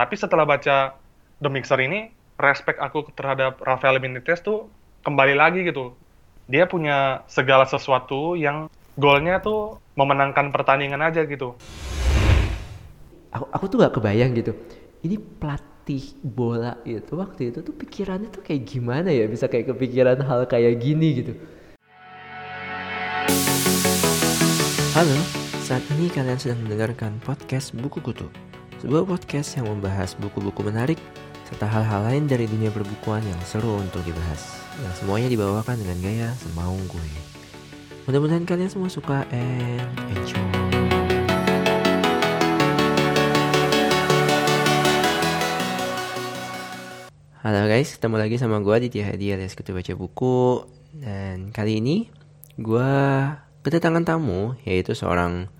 Tapi setelah baca The Mixer ini, respect aku terhadap Rafael Benitez tuh kembali lagi gitu. Dia punya segala sesuatu yang golnya tuh memenangkan pertandingan aja gitu. Aku, aku tuh gak kebayang gitu. Ini pelatih bola itu waktu itu tuh pikirannya tuh kayak gimana ya bisa kayak kepikiran hal kayak gini gitu. Halo, saat ini kalian sedang mendengarkan podcast Buku Kutu. Sebuah podcast yang membahas buku-buku menarik serta hal-hal lain dari dunia perbukuan yang seru untuk dibahas. Yang semuanya dibawakan dengan gaya semau gue. Mudah-mudahan kalian semua suka and enjoy. Halo guys, ketemu lagi sama gue Ditya Hadi alias Ketua Baca Buku Dan kali ini gue kedatangan tamu yaitu seorang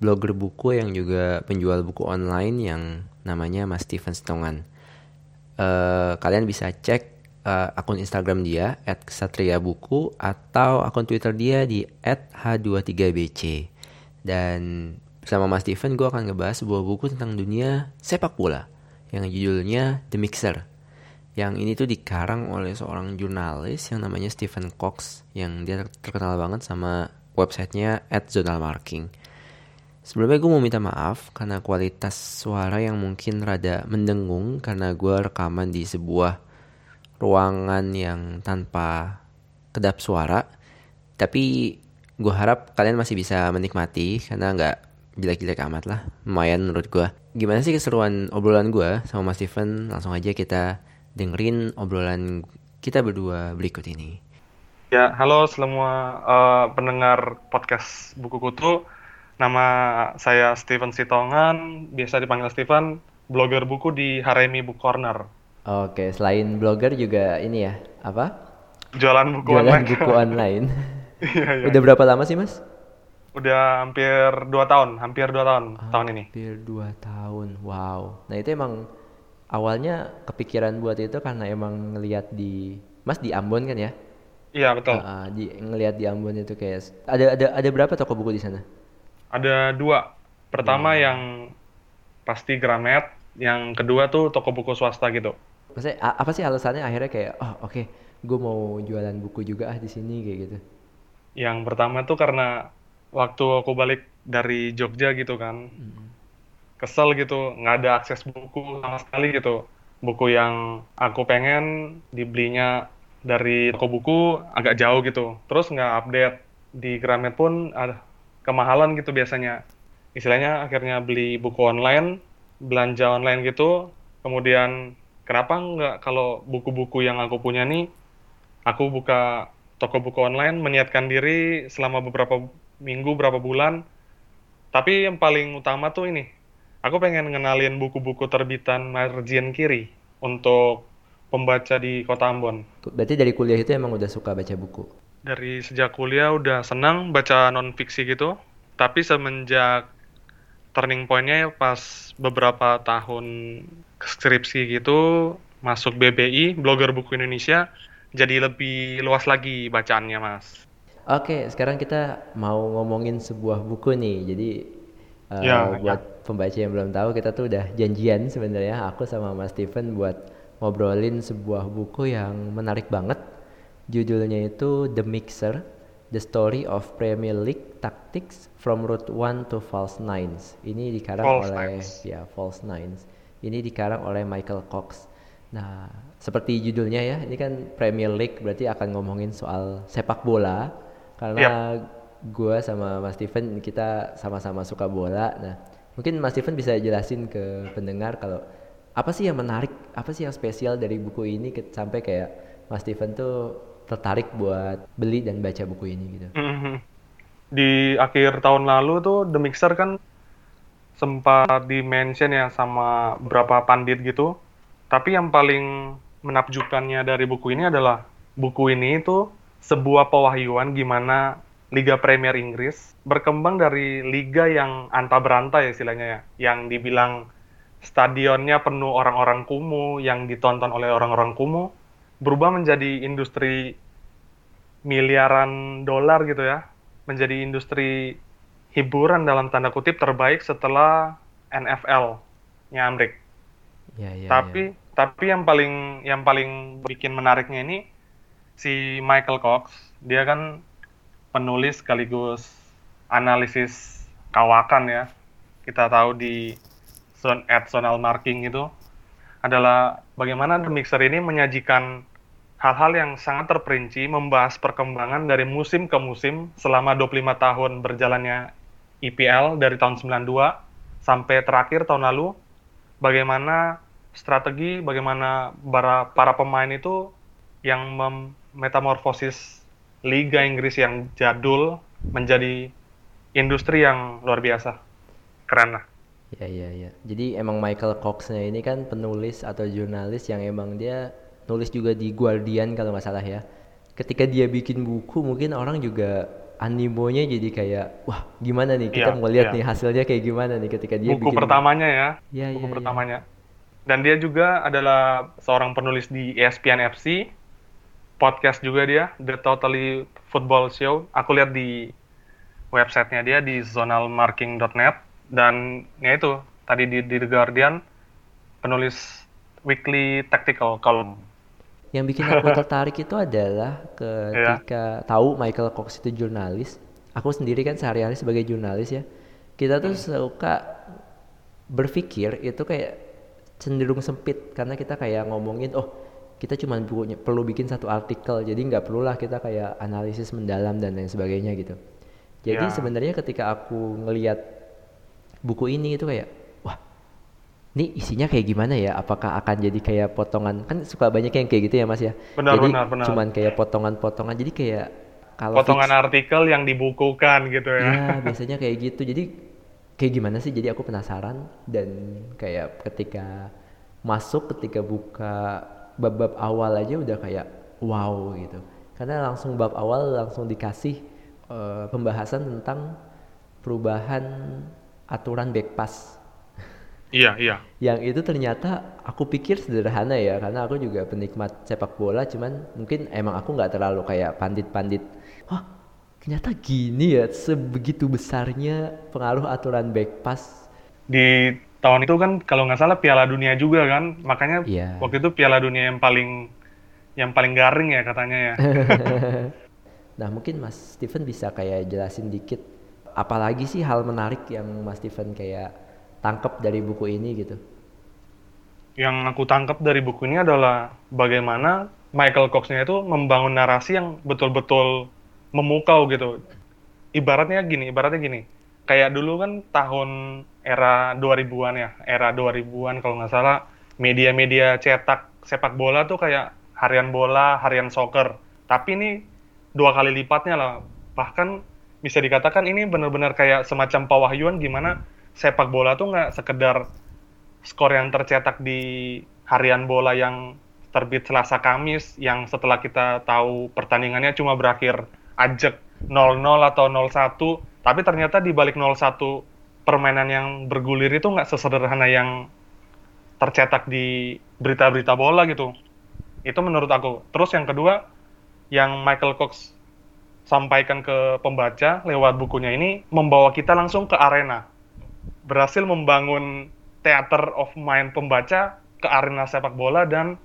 blogger buku yang juga penjual buku online yang namanya Mas Steven Stongan. Uh, kalian bisa cek uh, akun Instagram dia @satriabuku atau akun Twitter dia di @h23bc. Dan bersama Mas Steven gue akan ngebahas sebuah buku tentang dunia sepak bola yang judulnya The Mixer yang ini tuh dikarang oleh seorang jurnalis yang namanya Stephen Cox yang dia terkenal banget sama websitenya at Zonal Marking. Sebelumnya gue mau minta maaf karena kualitas suara yang mungkin rada mendengung karena gue rekaman di sebuah ruangan yang tanpa kedap suara. Tapi gue harap kalian masih bisa menikmati karena nggak jelek-jelek amat lah. Lumayan menurut gue. Gimana sih keseruan obrolan gue sama Mas Steven? Langsung aja kita dengerin obrolan kita berdua berikut ini. Ya, halo semua uh, pendengar podcast Buku Kutu. Nama saya Steven Sitongan, biasa dipanggil Steven, blogger buku di Haremi Book Corner. Oke, selain blogger juga ini ya, apa? Jualan buku Jualan online. buku online. Iya, iya. Udah berapa lama sih mas? Udah hampir dua tahun, hampir dua tahun tahun ini. Hampir dua tahun, wow. Nah itu emang awalnya kepikiran buat itu karena emang ngelihat di, mas di Ambon kan ya? Iya betul. Uh, di ngelihat di Ambon itu kayak ada ada ada berapa toko buku di sana? Ada dua. Pertama yang pasti Gramet, yang kedua tuh toko buku swasta gitu. Maksudnya apa sih alasannya akhirnya kayak oh oke gue mau jualan buku juga ah di sini kayak gitu. Yang pertama tuh karena waktu aku balik dari Jogja gitu kan, kesel gitu, nggak ada akses buku sama sekali gitu. Buku yang aku pengen dibelinya dari toko buku agak jauh gitu. Terus nggak update di Gramet pun ada kemahalan gitu biasanya. Istilahnya akhirnya beli buku online, belanja online gitu. Kemudian kenapa nggak kalau buku-buku yang aku punya nih, aku buka toko buku online, meniatkan diri selama beberapa minggu, beberapa bulan. Tapi yang paling utama tuh ini, aku pengen ngenalin buku-buku terbitan margin kiri untuk pembaca di kota Ambon. Berarti dari kuliah itu emang udah suka baca buku. Dari sejak kuliah udah senang baca non-fiksi gitu, tapi semenjak turning point-nya pas beberapa tahun skripsi gitu, masuk BBI, Blogger Buku Indonesia, jadi lebih luas lagi bacaannya, Mas. Oke, sekarang kita mau ngomongin sebuah buku nih. Jadi uh, Ya, buat pembaca yang belum tahu, kita tuh udah janjian sebenarnya aku sama Mas Steven buat ngobrolin sebuah buku yang menarik banget. Judulnya itu The Mixer: The Story of Premier League Tactics from Route 1 to False Nines. Ini dikarang False oleh Nines. ya False Nines. Ini dikarang oleh Michael Cox. Nah, seperti judulnya ya, ini kan Premier League berarti akan ngomongin soal sepak bola karena gua sama Mas Steven kita sama-sama suka bola. Nah, mungkin Mas Steven bisa jelasin ke pendengar kalau apa sih yang menarik, apa sih yang spesial dari buku ini ke- sampai kayak Mas Steven tuh tertarik buat beli dan baca buku ini gitu. Mhm. Di akhir tahun lalu tuh The Mixer kan sempat di-mention ya sama beberapa pandit gitu. Tapi yang paling menakjubkannya dari buku ini adalah buku ini itu sebuah pewahyuan gimana Liga Premier Inggris berkembang dari liga yang anta beranta ya istilahnya ya, yang dibilang stadionnya penuh orang-orang kumuh, yang ditonton oleh orang-orang kumuh, berubah menjadi industri miliaran dolar gitu ya, menjadi industri hiburan dalam tanda kutip terbaik setelah NFL-nya Amrik. Ya, ya, Tapi ya. tapi yang paling yang paling bikin menariknya ini si Michael Cox, dia kan penulis sekaligus analisis kawakan ya. Kita tahu di zone at zonal marking itu adalah bagaimana The Mixer ini menyajikan hal-hal yang sangat terperinci membahas perkembangan dari musim ke musim selama 25 tahun berjalannya IPL dari tahun 92 sampai terakhir tahun lalu bagaimana strategi bagaimana para, para pemain itu yang metamorfosis Liga Inggris yang jadul menjadi industri yang luar biasa. Keren lah. Ya, ya, ya. Jadi emang Michael Cox-nya ini kan penulis atau jurnalis yang emang dia nulis juga di Guardian kalau nggak salah ya. Ketika dia bikin buku mungkin orang juga animonya jadi kayak wah gimana nih kita Iya, mau lihat iya. nih hasilnya kayak gimana nih ketika dia Buku bikin pertamanya ya, Iya, buku iya. pertamanya. Dan dia juga adalah seorang penulis di ESPN FC, podcast juga dia, The Totally Football Show. Aku lihat di websitenya dia di zonalmarking.net dan ya itu tadi di, di The Guardian penulis weekly tactical column. Yang bikin aku tertarik itu adalah ketika tahu Michael Cox itu jurnalis. Aku sendiri kan sehari-hari sebagai jurnalis ya. Kita tuh suka berpikir itu kayak cenderung sempit karena kita kayak ngomongin oh kita cuma perlu bikin satu artikel jadi nggak perlulah kita kayak analisis mendalam dan lain sebagainya gitu. Jadi Ya. sebenarnya ketika aku ngelihat buku ini itu kayak ini isinya kayak gimana ya? Apakah akan jadi kayak potongan? Kan suka banyak yang kayak gitu ya Mas ya. Benar, jadi benar, benar. cuman kayak potongan-potongan. Jadi kayak kalau Potongan fix- artikel yang dibukukan gitu ya. ya biasanya kayak gitu. Jadi kayak gimana sih? Jadi aku penasaran dan kayak ketika masuk, ketika buka bab-bab awal aja udah kayak wow gitu. Karena langsung bab awal langsung dikasih eh, pembahasan tentang perubahan aturan back pass Iya, iya. yang itu ternyata aku pikir sederhana ya karena aku juga penikmat sepak bola cuman mungkin emang aku nggak terlalu kayak pandit-pandit wah ternyata gini ya sebegitu besarnya pengaruh aturan back pass Di tahun itu kan kalau nggak salah Piala Dunia juga kan, makanya Iya. waktu itu Piala Dunia yang paling yang paling garing ya katanya ya. nah mungkin Mas Steven bisa kayak jelasin dikit apalagi sih hal menarik yang Mas Steven kayak tangkep dari buku ini gitu Yang aku tangkap dari buku ini adalah bagaimana Michael Cox-nya itu membangun narasi yang betul-betul memukau gitu. Ibaratnya gini, ibaratnya gini. Kayak dulu kan tahun era 2000-an ya, era 2000-an kalau nggak salah, media-media cetak sepak bola tuh kayak harian bola, harian soccer. Tapi ini dua kali lipatnya lah. Bahkan bisa dikatakan ini benar-benar kayak semacam pewahyuan gimana sepak bola tuh nggak sekedar skor yang tercetak di harian bola yang terbit Selasa Kamis yang setelah kita tahu pertandingannya cuma berakhir ajek 0-0 atau 0-1 tapi ternyata di balik 0-1 permainan yang bergulir itu nggak sesederhana yang tercetak di berita-berita bola gitu. Itu menurut aku. Terus yang kedua yang Michael Cox sampaikan ke pembaca lewat bukunya ini membawa kita langsung ke arena berhasil membangun theater of mind pembaca ke arena sepak bola dan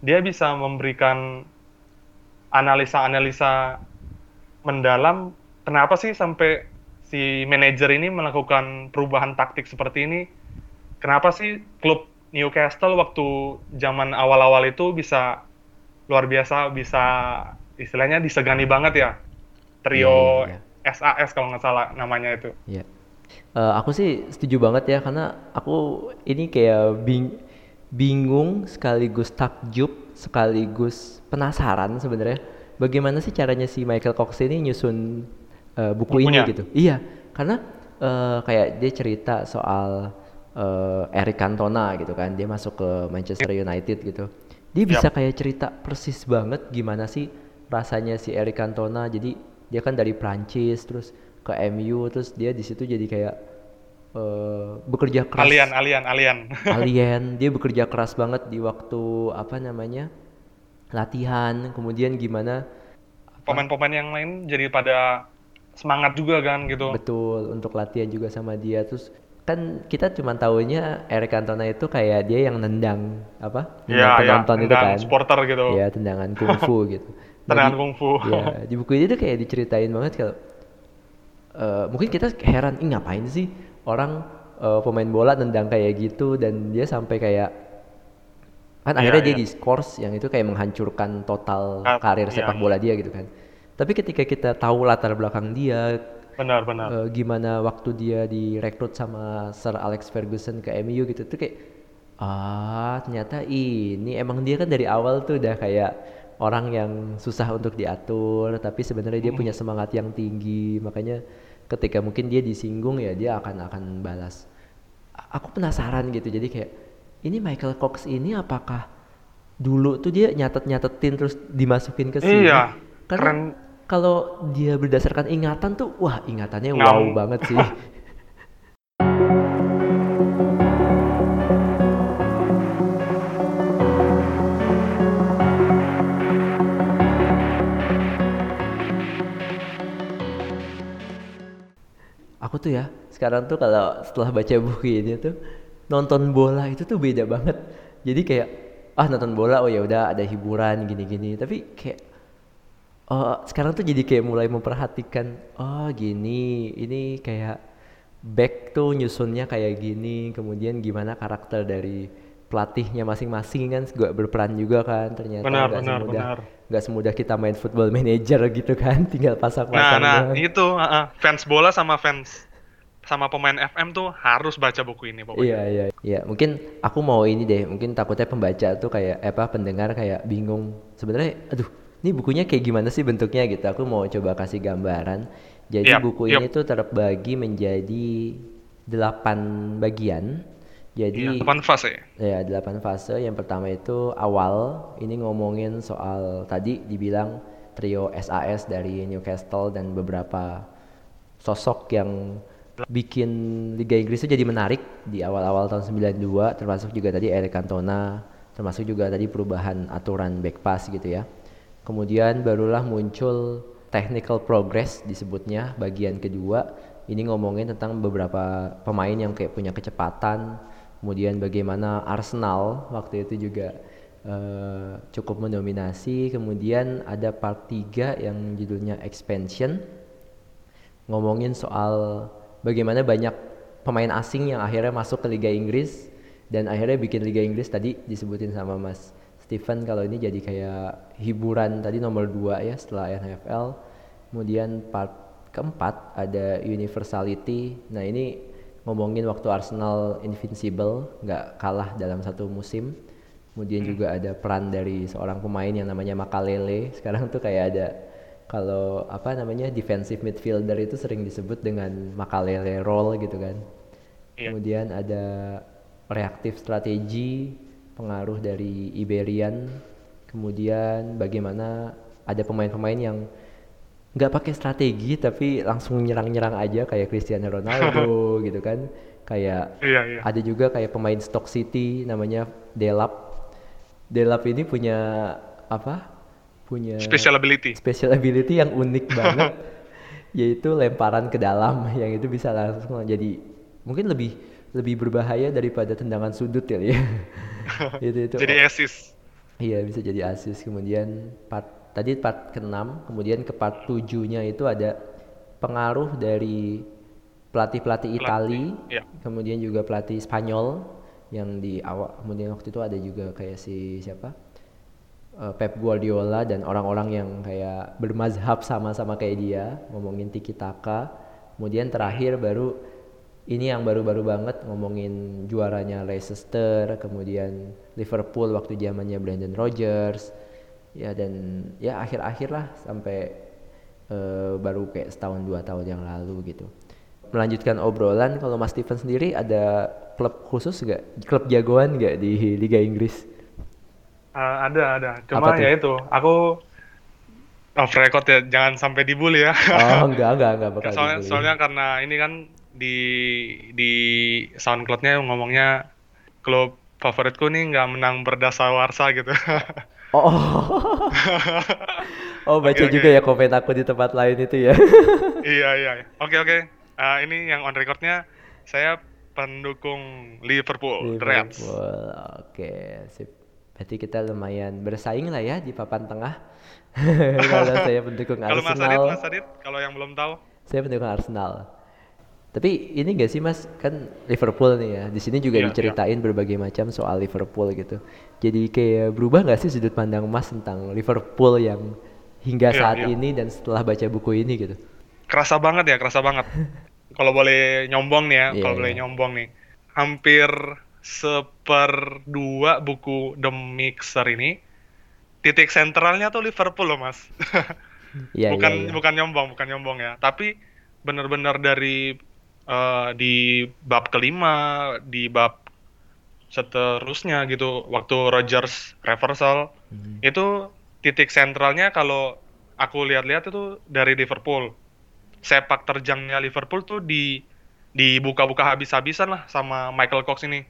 dia bisa memberikan analisa-analisa mendalam kenapa sih sampai si manajer ini melakukan perubahan taktik seperti ini? Kenapa sih klub Newcastle waktu zaman awal-awal itu bisa luar biasa bisa istilahnya disegani banget ya? Trio Iya, iya, SAS kalau nggak salah namanya itu. Ya, Eh, aku sih setuju banget ya karena aku ini kayak bing bingung sekaligus takjub sekaligus penasaran sebenarnya bagaimana sih caranya si Michael Cox ini nyusun eh, buku ini Bukunya? gitu. Iya, karena eh, kayak dia cerita soal eh, Eric Cantona gitu kan, dia masuk ke Manchester United gitu. Dia bisa kayak cerita persis banget gimana sih rasanya si Eric Cantona. Jadi dia kan dari Prancis terus ke MU terus dia di situ jadi kayak eh, bekerja keras alien alien alien alien dia bekerja keras banget di waktu apa namanya latihan kemudian gimana pemain-pemain yang lain jadi pada semangat juga kan gitu betul untuk latihan juga sama dia terus kan kita cuma tahunya Eric Cantona itu kayak dia yang nendang apa? Nendang penonton iya, itu kan. supporter gitu. Iya, tendangan kungfu gitu. Tendangan kungfu. Iya, di buku ini tuh kayak diceritain banget kalau eh, mungkin kita heran, ih ngapain sih orang eh, pemain bola nendang kayak gitu dan dia sampai kayak kan Iya, akhirnya dia iya. di scores yang itu kayak menghancurkan total Ah, karir iya, sepak iya. bola dia gitu kan. Tapi ketika kita tahu latar belakang dia, Benar, benar. eh, gimana waktu dia direkrut sama Sir Alex Ferguson ke MU gitu tuh kayak ah ternyata ini emang dia kan dari awal tuh udah kayak orang yang susah untuk diatur tapi sebenarnya dia punya semangat yang tinggi. Makanya ketika mungkin dia disinggung ya dia akan akan balas. A- aku penasaran gitu. Jadi kayak ini Michael Cox ini apakah dulu tuh dia nyatet nyatetin terus dimasukin ke sini? Iya, karena keren. kalau dia berdasarkan ingatan tuh wah ingatannya Ngam. wow banget sih aku tuh ya. Sekarang tuh kalau setelah baca buku ini tuh nonton bola itu tuh beda banget. Jadi kayak ah nonton bola oh ya udah ada hiburan gini-gini. Tapi kayak oh sekarang tuh jadi kayak mulai memperhatikan oh gini ini kayak back tuh nyusunnya kayak gini kemudian gimana karakter dari pelatihnya masing-masing kan juga berperan juga kan ternyata Benar, nggak benar, semudah benar. nggak semudah kita main football manager gitu kan tinggal Nah, pasang-pasang nah doang. itu uh-uh. fans bola sama fans sama pemain FM tuh harus baca buku ini pokoknya. Iya iya iya mungkin aku mau ini deh mungkin takutnya pembaca tuh kayak eh, apa pendengar kayak bingung sebenarnya aduh ini bukunya kayak gimana sih bentuknya gitu aku mau coba kasih gambaran jadi Yap, buku yap. ini tuh terbagi menjadi delapan bagian jadi Iya, depan fase. Ya, delapan fase. Yang pertama itu awal, ini ngomongin soal tadi dibilang trio SAS dari Newcastle dan beberapa sosok yang bikin Liga Inggris itu jadi menarik di awal-awal tahun 92, termasuk juga tadi Eric Cantona, termasuk juga tadi perubahan aturan back pass gitu ya. Kemudian barulah muncul technical progress disebutnya bagian kedua. Ini ngomongin tentang beberapa pemain yang kayak punya kecepatan, kemudian bagaimana Arsenal waktu itu juga eh, cukup mendominasi. Kemudian ada part 3 yang judulnya expansion ngomongin soal bagaimana banyak pemain asing yang akhirnya masuk ke Liga Inggris dan akhirnya bikin Liga Inggris tadi disebutin sama Mas Stephen kalau ini jadi kayak hiburan tadi nomor 2 ya setelah NFL. Kemudian part keempat ada universality. Nah ini ngomongin waktu Arsenal invincible nggak kalah dalam satu musim. Kemudian juga ada peran dari seorang pemain yang namanya Makalele. Sekarang tuh kayak ada kalau apa namanya defensive midfielder itu sering disebut dengan Makalele role gitu kan. Iya. Kemudian ada reaktif strategi, pengaruh dari Iberian. Kemudian bagaimana ada pemain-pemain yang nggak pakai strategi tapi langsung nyerang-nyerang aja kayak Cristiano Ronaldo gitu kan. Kayak Iya, iya. ada juga kayak pemain Stock City namanya Delap. Delap ini punya apa? Punya Special ability. special ability yang unik banget yaitu lemparan ke dalam yang itu bisa langsung jadi mungkin lebih lebih berbahaya daripada tendangan sudut ya ya itu itu Jadi assist. iya bisa jadi asis kemudian part tadi part ke-6 kemudian ke part 7-nya itu ada pengaruh dari pelatih-pelatih Itali iya. kemudian juga pelatih Spanyol yang di awal kemudian waktu itu ada juga kayak si siapa? Eh, Pep Guardiola dan orang-orang yang kayak bermazhab sama-sama kayak dia ngomongin tiki taka. Kemudian terakhir baru ini yang baru-baru banget ngomongin juaranya Leicester kemudian Liverpool waktu zamannya Brendan Rodgers ya dan ya akhir-akhir lah sampai eh, baru kayak setahun dua tahun yang lalu gitu melanjutkan obrolan kalau Mas Steven sendiri ada klub khusus nggak klub jagoan nggak di Liga Inggris Uh, ada, ada. Cuma ya itu, aku off record ya, jangan sampai dibully ya. Oh enggak enggak enggak bakal soalnya, dibully. soalnya karena ini kan di di SoundCloud-nya ngomongnya klub favoritku nih nggak menang berdasarwarsa gitu. Oh, oh. oh baca Oke, oke. juga ya komen aku di tempat lain itu ya. iya iya. Oke oke. Uh, ini yang on recordnya saya pendukung Liverpool, Reds. Liverpool. Oke, sip. Berarti kita lumayan bersaing lah ya di papan tengah. Kalau saya pendukung Kalau Mas Adit, Arsenal, Mas Adit, kalau yang belum tahu, saya pendukung Arsenal. Tapi ini gak sih Mas, kan Liverpool nih ya. Di sini juga Iya, diceritain berbagai macam soal Liverpool gitu. Jadi kayak berubah gak sih sudut pandang Mas tentang Liverpool yang hingga Iya, saat iya. ini dan setelah baca buku ini gitu? kerasa banget ya, kerasa banget. kalau boleh nyombong nih ya, Iya, kalau boleh iya. nyombong nih, hampir seperdua buku The Mixer ini, titik sentralnya tuh Liverpool loh mas. Iya, bukan iya, iya. bukan nyombong, bukan nyombong ya. Tapi benar-benar dari eh, di bab kelima, di bab seterusnya gitu, waktu Rogers reversal, Hmm. itu titik sentralnya kalau aku lihat-lihat itu dari Liverpool. Sepak terjangnya Liverpool tuh di dibuka-buka habis-habisan lah sama Michael Cox ini.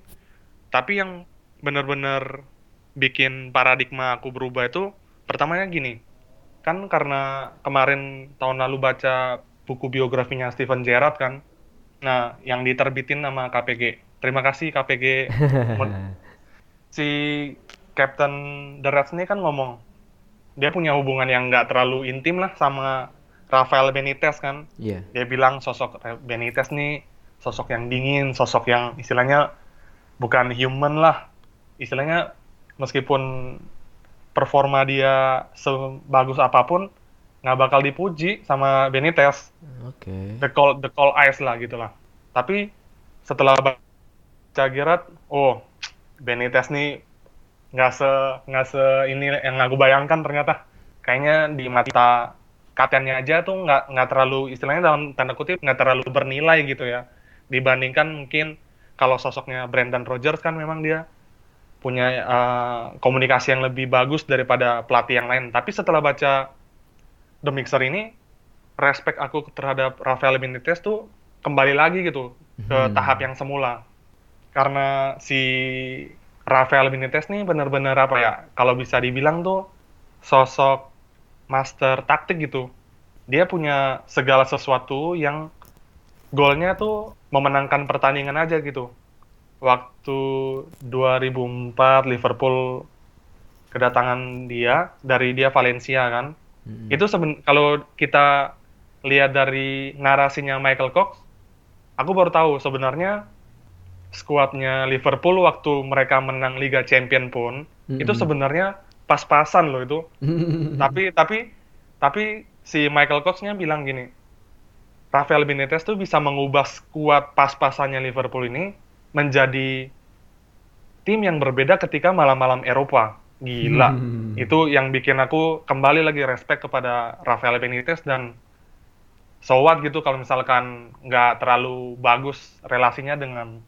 Tapi yang benar-benar bikin paradigma aku berubah itu pertamanya gini. Kan karena kemarin tahun lalu baca buku biografinya Steven Gerrard kan. Nah, yang diterbitin sama KPG. Terima kasih KPG. Si Captain The Reds ini kan ngomong dia punya hubungan yang nggak terlalu intim lah sama Rafael Benitez kan. Iya. Dia bilang sosok Benitez nih sosok yang dingin, sosok yang istilahnya bukan human lah. Istilahnya meskipun performa dia sebagus apa pun nggak bakal dipuji sama Benitez. Oke. The call the call eyes lah gitu lah. Tapi setelah baca Gerrard, oh Benitez nih nggak se nggak se ini yang aku bayangkan ternyata kayaknya di mata kaptennya aja tuh nggak nggak terlalu istilahnya dalam tanda kutip nggak terlalu bernilai gitu ya dibandingkan mungkin kalau sosoknya Brendan Rodgers kan memang dia punya eh, komunikasi yang lebih bagus daripada pelatih yang lain tapi setelah baca The Mixer ini respect aku terhadap Rafael Benitez tuh kembali lagi gitu ke Hmm. tahap yang semula. Karena si Rafael Benitez nih benar-benar apa ya kalau bisa dibilang tuh sosok master taktik gitu. Dia punya segala sesuatu yang golnya tuh memenangkan pertandingan aja gitu. Waktu 2004 Liverpool kedatangan dia dari dia Valencia kan Mm-mm. itu seben kalau kita lihat dari narasinya Michael Cox, aku baru tahu sebenarnya skuadnya Liverpool waktu mereka menang Liga Champion pun Mm-mm. itu sebenarnya pas-pasan loh itu. tapi tapi tapi si Michael Cox-nya bilang gini, Rafael Benitez tuh bisa mengubah skuad pas-pasannya Liverpool ini menjadi tim yang berbeda ketika malam-malam Eropa. Gila. Hmm. Itu yang bikin aku kembali lagi respect kepada Rafael Benitez dan so what gitu kalau misalkan nggak terlalu bagus relasinya dengan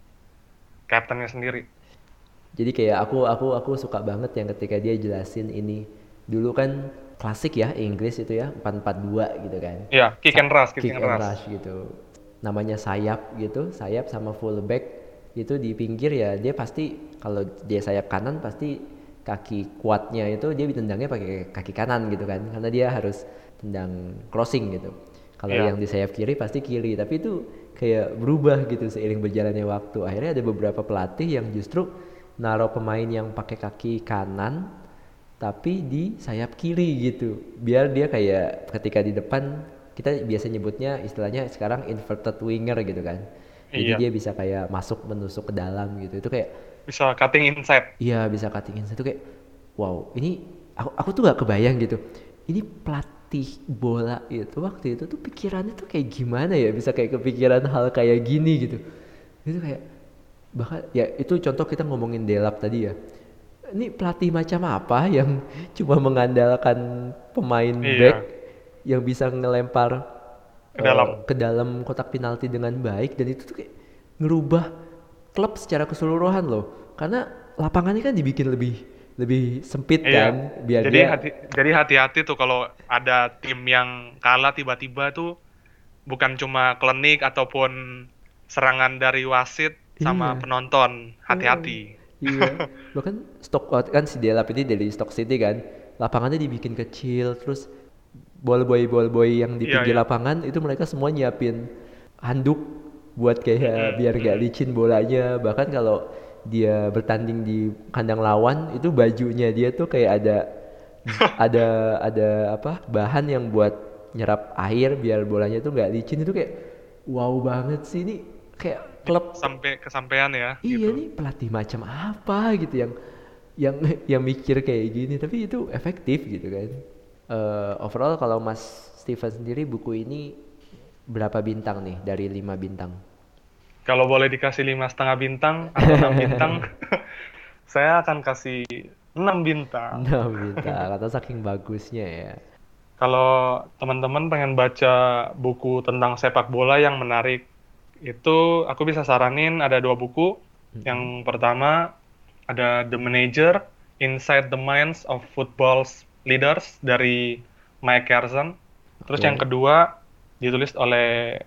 kaptennya sendiri. Jadi kayak aku aku aku suka banget yang ketika dia jelasin ini dulu kan klasik ya Inggris itu ya 442 gitu kan. Iya, kick and rush, Kick kick, and and rush. rush gitu. Namanya sayap gitu, sayap sama fullback itu di pinggir ya dia pasti kalau dia sayap kanan pasti kaki kuatnya itu dia ditendangnya pakai kaki kanan gitu kan karena dia harus tendang crossing gitu. Kalau Iya. yang di sayap kiri pasti kiri, tapi itu kayak berubah gitu seiring berjalannya waktu. Akhirnya ada beberapa pelatih yang justru naruh pemain yang pakai kaki kanan tapi di sayap kiri gitu. Biar dia kayak ketika di depan kita biasa nyebutnya istilahnya sekarang inverted winger gitu kan. Jadi Iya. dia bisa kayak masuk menusuk ke dalam gitu. Itu kayak Bisa cutting inside. Iya bisa cutting inside itu kayak wow ini aku aku tuh gak kebayang gitu ini pelatih bola itu waktu itu tuh pikirannya tuh kayak gimana ya bisa kayak kepikiran hal kayak gini gitu itu kayak bahkan ya itu contoh kita ngomongin Delap tadi ya ini pelatih macam apa yang cuma mengandalkan pemain Iya. back yang bisa ngelempar Ke dalam. ke dalam kotak penalti dengan baik dan itu tuh kayak ngerubah klub secara keseluruhan loh karena lapangannya kan dibikin lebih lebih sempit Iya. kan biar Jadi dia hati, jadi hati-hati tuh kalau ada tim yang kalah tiba-tiba tuh bukan cuma klinik ataupun serangan dari wasit sama Iya. penonton. Hati-hati. iya bahkan stok kan si Delap ini dari Stock City kan lapangannya dibikin kecil terus ball boy ball boy yang di Iya, pinggir iya. lapangan itu mereka semua nyiapin handuk buat kayak biar gak licin bolanya. Bahkan kalau dia bertanding di kandang lawan itu bajunya dia tuh kayak ada ada ada apa bahan yang buat nyerap air biar bolanya tuh nggak licin. Itu kayak wow banget sih. Ini kayak klub sampai kesampaian ya iya gitu. nih pelatih macam apa gitu yang yang yang mikir kayak gini. Tapi itu efektif gitu kan. Eh, overall kalau Mas Steven sendiri buku ini berapa bintang nih dari lima bintang Kalau boleh dikasih lima setengah bintang atau enam bintang, saya akan kasih enam bintang. enam bintang atau saking bagusnya ya Kalau teman-teman pengen baca buku tentang sepak bola yang menarik, itu aku bisa saranin ada dua buku. Yang pertama ada The Manager, Inside the Minds of Football's Leaders dari Mike Carson. Terus Oke. yang kedua ditulis oleh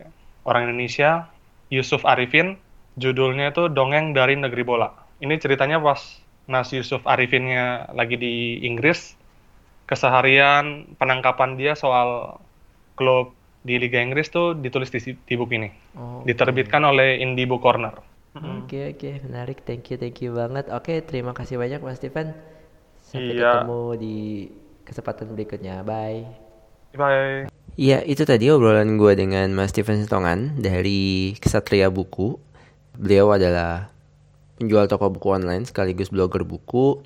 orang Indonesia, Yusuf Arifin. Judulnya itu Dongeng dari Negeri Bola. Ini ceritanya pas Mas Yusuf Arifinnya lagi di Inggris, keseharian penangkapan dia soal klub di Liga Inggris tuh ditulis di, di buku ini. Oh, Diterbitkan oleh Indie Book Corner. Oke oke menarik thank you thank you banget oke terima kasih banyak Mas Steven sampai Iya. ketemu di kesempatan berikutnya bye Bye. Iya itu tadi obrolan gue dengan Mas Steven Sitongan dari Kesatria Buku beliau adalah penjual toko buku online sekaligus blogger buku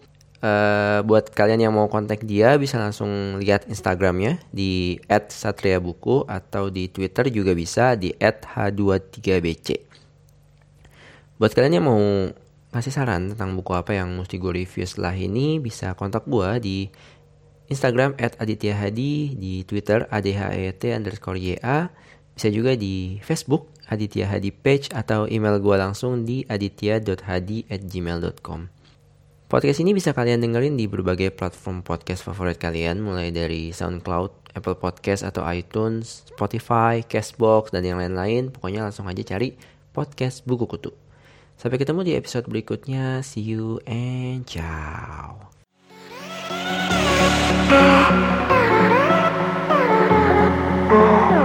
Eh, buat kalian yang mau kontak dia bisa langsung lihat Instagramnya di @satriabuku atau di Twitter juga bisa di @h23bc. Buat kalian yang mau ngasih saran tentang buku apa yang mesti gue review setelah ini bisa kontak gue di Instagram @adityahadi, di Twitter adhet underscore ya, bisa juga di Facebook Aditya Hadi page atau email gue langsung di aditya.hadi at gmail.com. Podcast ini bisa kalian dengerin di berbagai platform podcast favorit kalian mulai dari SoundCloud, Apple Podcast atau iTunes, Spotify, Castbox, dan yang lain-lain. Pokoknya langsung aja cari podcast buku kutu. Sampai ketemu di episode berikutnya. See you and ciao. Oh.